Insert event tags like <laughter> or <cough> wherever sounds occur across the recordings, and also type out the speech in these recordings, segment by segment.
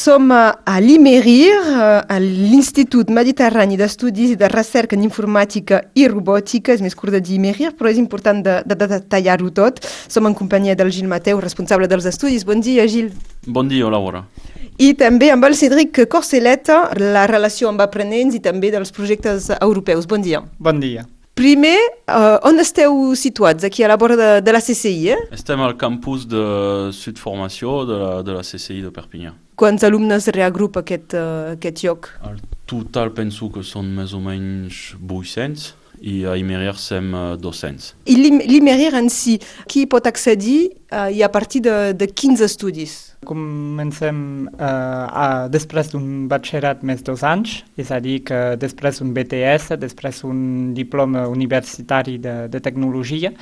Som a l'IMERIR, a l'Institut Mediterrani d'Estudis i de Recerca en Informàtica i Robòtica, és més curt de dir IMERIR, però és important de, de, de detallar-ho tot. Som en companyia del Gil Mateu, responsable dels estudis. Bon dia, Gil. Bon dia, Laura. I també amb el Cédric Corceleta, la relació amb aprenents i també dels projectes europeus. Bon dia. Bon dia. Primer, uh, on esteu situats? Aquí a la vora de, de la CCI, eh? Estem al campus de Sud Formació de la, de la CCI de Perpinyà. Quants alumnes reagrupa aquest, uh, aquest lloc? Al total penso que són més o menys 800 i a Imerir som 200. I l'Imerir en si, qui pot accedir uh, i a partir de, de quins estudis? Comencem eh, a, després d'un batxillerat més dos anys, és a dir, que després d'un BTS, després un diploma universitari de, de tecnologia,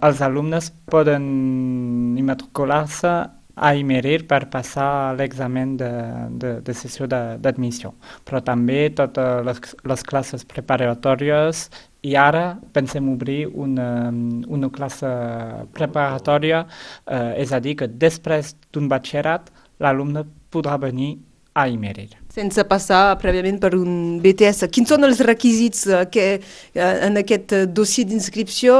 els alumnes poden immatricular-se a Imerir per passar l'examen de, de, de sessió d'admissió, però també totes les, les classes preparatòries i ara pensem obrir una, una classe preparatòria, eh, és a dir, que després d'un batxillerat l'alumne podrà venir a Imerir. Sense passar prèviament per un BTS. Quins són els requisits que, eh, en aquest dossier d'inscripció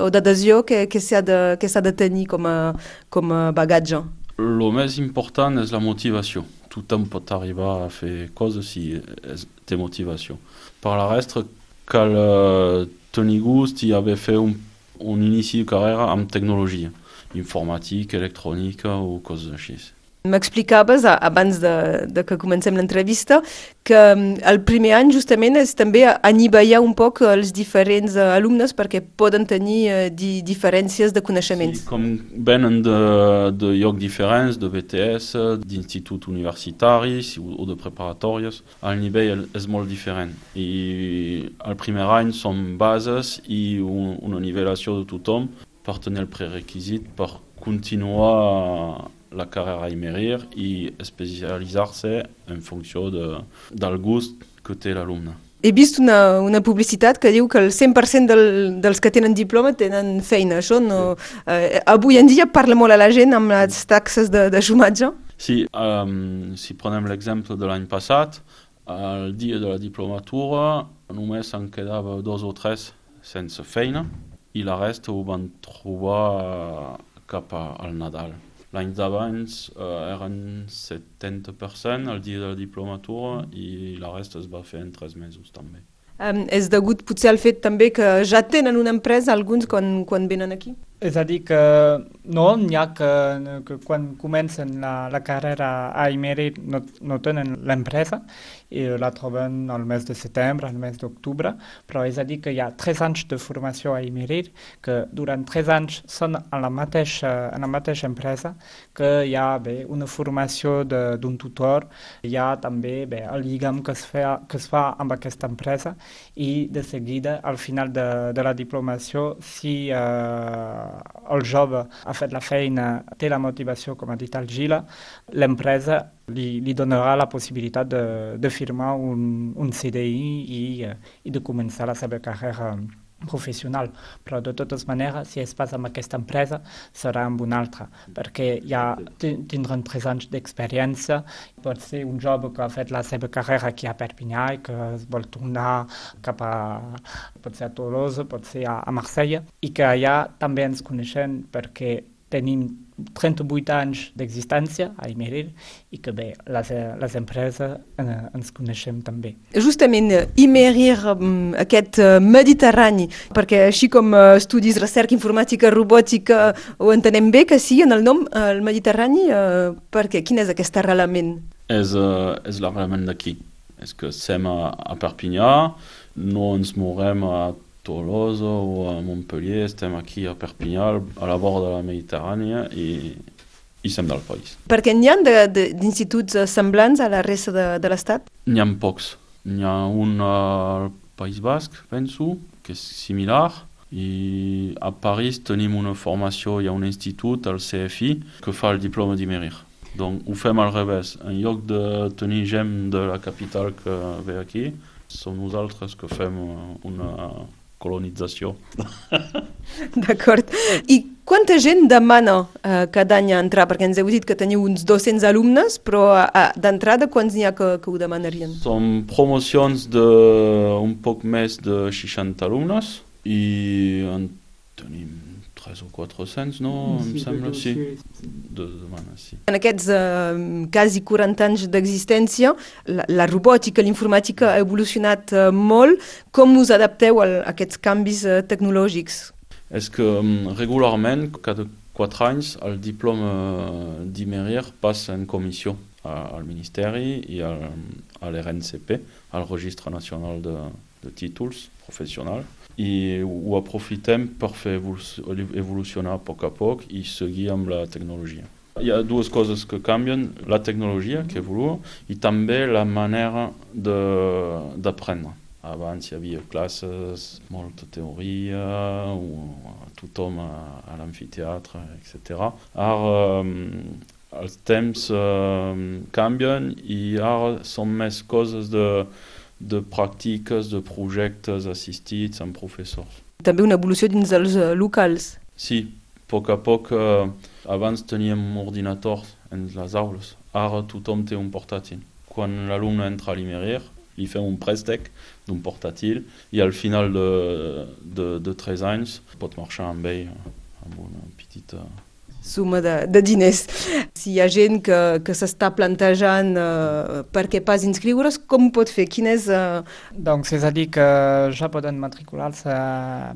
o d'adhesió que, que s'ha de, que de tenir com a, com a bagatge? El més important és la motivació. Tothom pot arribar a fer coses si té motivació. Per la resta, cal uh, tenir gust i haver fet un, un inici de carrera amb tecnologia, informàtica, electrònica o coses així. M'explicaves, abans de, de que comencem l'entrevista, que mm, el primer any justament és també anivellar un poc els diferents eh, alumnes perquè poden tenir eh, di, diferències de coneixements. Sí, com venen de, de llocs diferents, de BTS, d'instituts universitaris o de preparatòries, el nivell és molt diferent. I el primer any són bases i un, una nivelació de tothom per tenir el prerequisit per continuar la carrera a Imerir i especialitzar-se en funció de, del gust que té l'alumne. He vist una, una publicitat que diu que el 100% del, dels que tenen diploma tenen feina. Això no, eh, avui en dia parla molt a la gent amb les taxes de, de xumatge? Sí, um, si prenem l'exemple de l'any passat, el dia de la diplomatura només en quedava dos o tres sense feina i la resta ho van trobar cap al Nadal. L'any d'abans eh, eren 70% el dia de la diplomatura i la resta es va fer en tres mesos també. Um, és degut potser al fet també que ja tenen una empresa alguns quan, quan venen aquí? És a dir, que no, n'hi que, que quan comencen la, la carrera a Imerit no, no tenen l'empresa i la troben al mes de setembre, al mes d'octubre, però és a dir que hi ha tres anys de formació a Imerit, que durant tres anys són a la mateixa, a la mateixa empresa, que hi ha bé, una formació d'un tutor, hi ha també bé, el lligam que es, fa, que es fa amb aquesta empresa i de seguida, al final de, de la diplomació, si eh, el jove ha fet la feina, té la motivació, com ha dit el Gila, l'empresa li, li donarà la possibilitat de, de un, un CDI i, eh, de començar la seva carrera professional, però de totes maneres, si es passa amb aquesta empresa, serà amb una altra, perquè ja tindran tres anys d'experiència, pot ser un jove que ha fet la seva carrera aquí a Perpinyà i que es vol tornar cap a, pot ser a Tolosa, pot ser a, a Marsella, i que allà també ens coneixem perquè tenim 38 anys d'existència a Imerir i que bé, les, les empreses eh, ens coneixem també. Justament, Imerir, mm, aquest eh, Mediterrani, perquè així com eh, estudis recerca informàtica, robòtica, ho entenem bé que sí, en el nom, el Mediterrani, eh, perquè quin és aquest arrelament? És, uh, és l'arrelament d'aquí. És que som a, a Perpinyà, no ens movem a Tolosa o a Montpellier, estem aquí a Perpinyà, a la vora de la Mediterrània i, i som del país. Perquè n'hi ha d'instituts semblants a la resta de, de l'Estat? N'hi ha pocs. N'hi ha un al País Basc, penso, que és similar, i a París tenim una formació, hi ha un institut, el CFI, que fa el diploma d'Imerir. Donc ho fem al revés. En lloc de tenir gent de la capital que ve aquí, som nosaltres que fem una colonització. <laughs> D'acord. I quanta gent demana uh, cada any entrar? Perquè ens heu dit que teniu uns 200 alumnes, però uh, d'entrada quants n'hi ha que, que ho demanarien? Són promocions d'un poc més de 60 alumnes i en tenim 3 o 400, no? Sí, em sembla, sí. De demana, sí. En aquests uh, quasi 40 anys d'existència, la, la robòtica, l'informàtica ha evolucionat uh, molt. Com us adapteu a, a aquests canvis uh, tecnològics? És que um, regularment, cada 4 anys, el diploma uh, d'Imerir passa en comissió al Ministeri i al, a l'RNCP, al Registre Nacional de, de Títols Professionals i ho aprofitem per fer evolucionar a poc a poc i seguir amb la tecnologia. Hi ha dues coses que canvien, la tecnologia que evolua i també la manera d'aprendre. Abans hi havia classes, molta teoria, tothom a, a l'amfiteatre, etc. Ara um, els temps um, canvien i ara són més coses de de pràctiques, de projectes assistits amb professors. També una evolució dins dels uh, locals. Sí, a poc a poc, uh, abans teníem ordinadors en les aules, ara tothom té un portàtil. Quan l'alumne entra a l'Imerir, li fem un préstec d'un portàtil i al final de, de, de 3 anys pot marxar amb ell amb una petita suma de, de diners. Si hi ha gent que, que s'està plantejant uh, per què pas inscriure's, com ho pot fer? Quin és... Uh... Doncs és a dir que ja poden matricular-se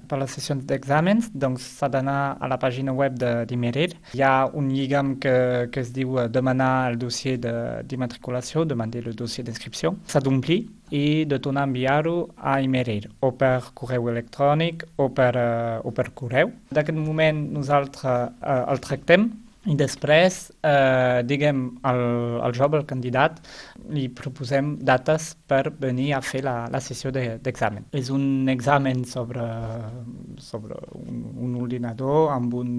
per les sessions d'exàmens, doncs s'ha d'anar a la pàgina web d'Imerir. Hi ha un lligam que, que es diu uh, demanar el dossier d'immatriculació, de, demander el dossier d'inscripció. S'ha d'omplir i de tornar a enviar-ho a Imerir, o per correu electrònic o per, uh, o per correu. D'aquest moment nosaltres uh, el tractem i després, eh, diguem, el, el job, el candidat, li proposem dates per venir a fer la, la sessió d'examen. De, és un examen sobre, sobre un, un ordinador amb, un,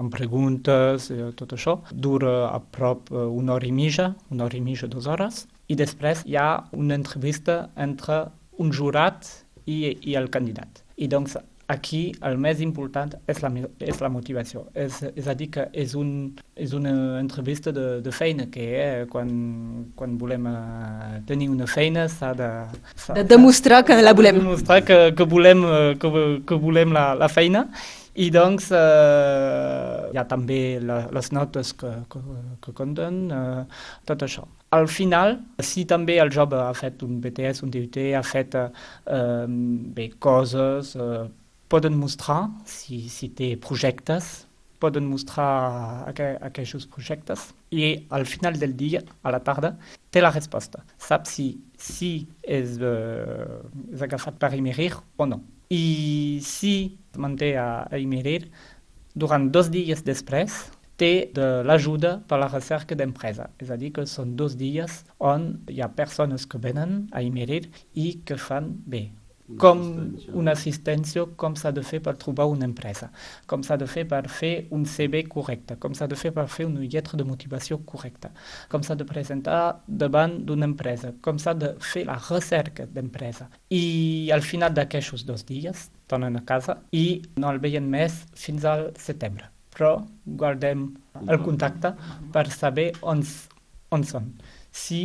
amb preguntes, eh, tot això. Dura a prop una hora i mitja, una hora i mitja, dues hores i després hi ha una entrevista entre un jurat i, i el candidat. I doncs aquí el més important és la, és la motivació. És, és a dir, que és, un, és una entrevista de, de feina, que eh, quan, quan volem uh, tenir una feina s'ha de... De demostrar que la volem. De demostrar que, que volem, que, que volem la, la feina i doncs eh, hi ha també la, les notes que, que, que compten, eh, tot això. Al final, si també el jove ha fet un BTS, un DUT, ha fet eh, bé, coses, eh, poden mostrar si, si té projectes, poden mostrar aqu aquests projectes i al final del dia, a la tarda, té la resposta. Sap si, si és, eh, és agafat per Imerir o no. I si manté a, a Imirir, durant dos dies després, té de l'ajuda per la recerca d'empresa. És a dir, que són dos dies on hi ha persones que venen a Imirir i que fan bé, com una assistència, com s'ha de fer per trobar una empresa, com s'ha de fer per fer un CV correcte, com s'ha de fer per fer una lletra de motivació correcta, com s'ha de presentar davant d'una empresa, com s'ha de fer la recerca d'empresa. I al final d'aquests dos dies tornen a casa i no el veien més fins al setembre. Però guardem el contacte per saber on, on són. Si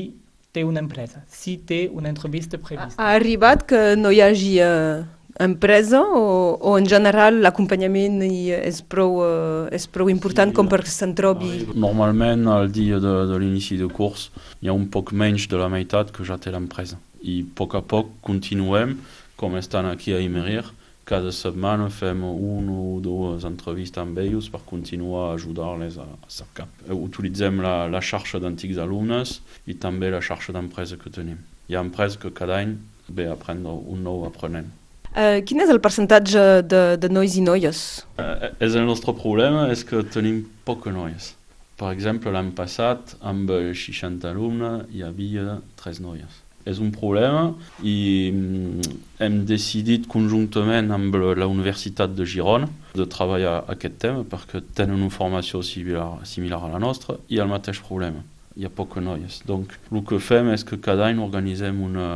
té una empresa, si té una entrevista prevista. Ha, ha arribat que no hi hagi uh, empresa o, o en general l'acompanyament és, prou, uh, és prou important sí, com per se'n trobi? Normalment al dia de, de l'inici de curs hi ha un poc menys de la meitat que ja té l'empresa i a poc a poc continuem com estan aquí a Imerir cada setmana fem una o dues entrevistes amb ells per continuar a ajudar-les a, a cercar. Utilitzem la, la xarxa d'antics alumnes i també la xarxa d'empresa que tenim. Hi ha empreses que cada any ve a prendre un nou aprenent. Uh, quin és el percentatge de, de nois i noies? Uh, és el nostre problema, és que tenim poques noies. Per exemple, l'any passat, amb 60 alumnes, hi havia 3 noies és un problema i mm, hem decidit conjuntament amb la Universitat de Girona de treballar aquest tema perquè tenen una formació similar, similar a la nostra i el mateix problema. Hi ha poques noies. Donc, el que fem és que cada any organitzem una,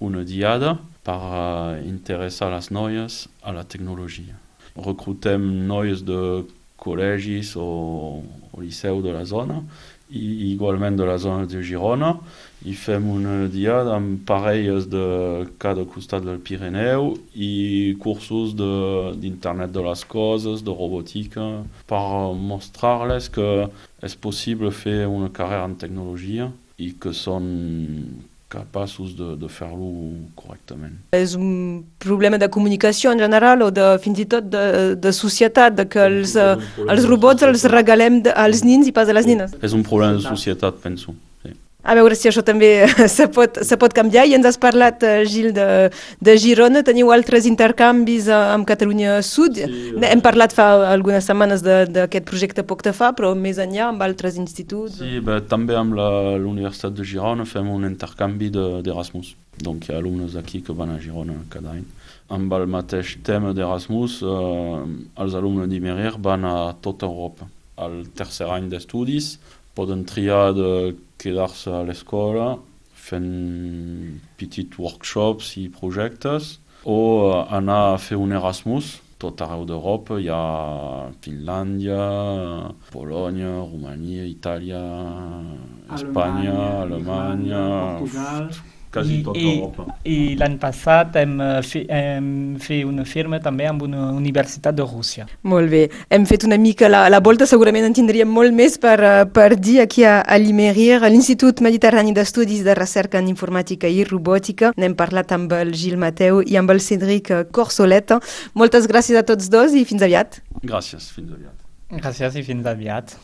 una diada per uh, interessar les noies a la tecnologia. Recrutem noies de col·legis o, o liceu de la zona i igualment de la zona de Girona. I fem un dia amb parelles de cada costat del Pirineu i cursos d'internet de, de les coses, de robòtica, per mostrar-les que és possible fer una carrera en tecnologia i que són capaços de, de fer-lo correctament. És un problema de comunicació en general o de, fins i tot de, de societat, de que els, els robots els regalem als nins i pas a les nines. És un problema de societat, penso. A veure si això també <laughs> se pot, se pot canviar. I ens has parlat, eh, Gil, de, de Girona. Teniu altres intercanvis eh, amb Catalunya Sud. Sí. Hem parlat fa algunes setmanes d'aquest projecte Poc te fa, però més enllà amb altres instituts. Sí, bé, també amb l'Universitat de Girona fem un intercanvi d'Erasmus. De, Donc hi ha alumnes d'aquí que van a Girona cada any. Amb el mateix tema d'Erasmus, eh, els alumnes d'Imerir van a tota Europa. Al tercer any d'estudis poden triar de quedarse à l'escola, faire un petit workshop si projectes, ou on a fait un Erasmus tot arreu d'Europe, il y a Finlande, euh, Pologne, Roumanie, Italie, euh, Espagne, Allemagne, Allemagne Portugal. Quasi tota I, Europa. I, i l'any passat hem, eh, fi, hem fet una firma també amb una universitat de Rússia. Molt bé, hem fet una mica la, la volta, segurament en tindríem molt més per, eh, per dir aquí a, a l'Imerir, a l'Institut Mediterrani d'Estudis de Recerca en Informàtica i Robòtica. N'hem parlat amb el Gil Mateu i amb el Cédric Corsolet. Moltes gràcies a tots dos i fins aviat. Gràcies, fins aviat. Gràcies i fins aviat.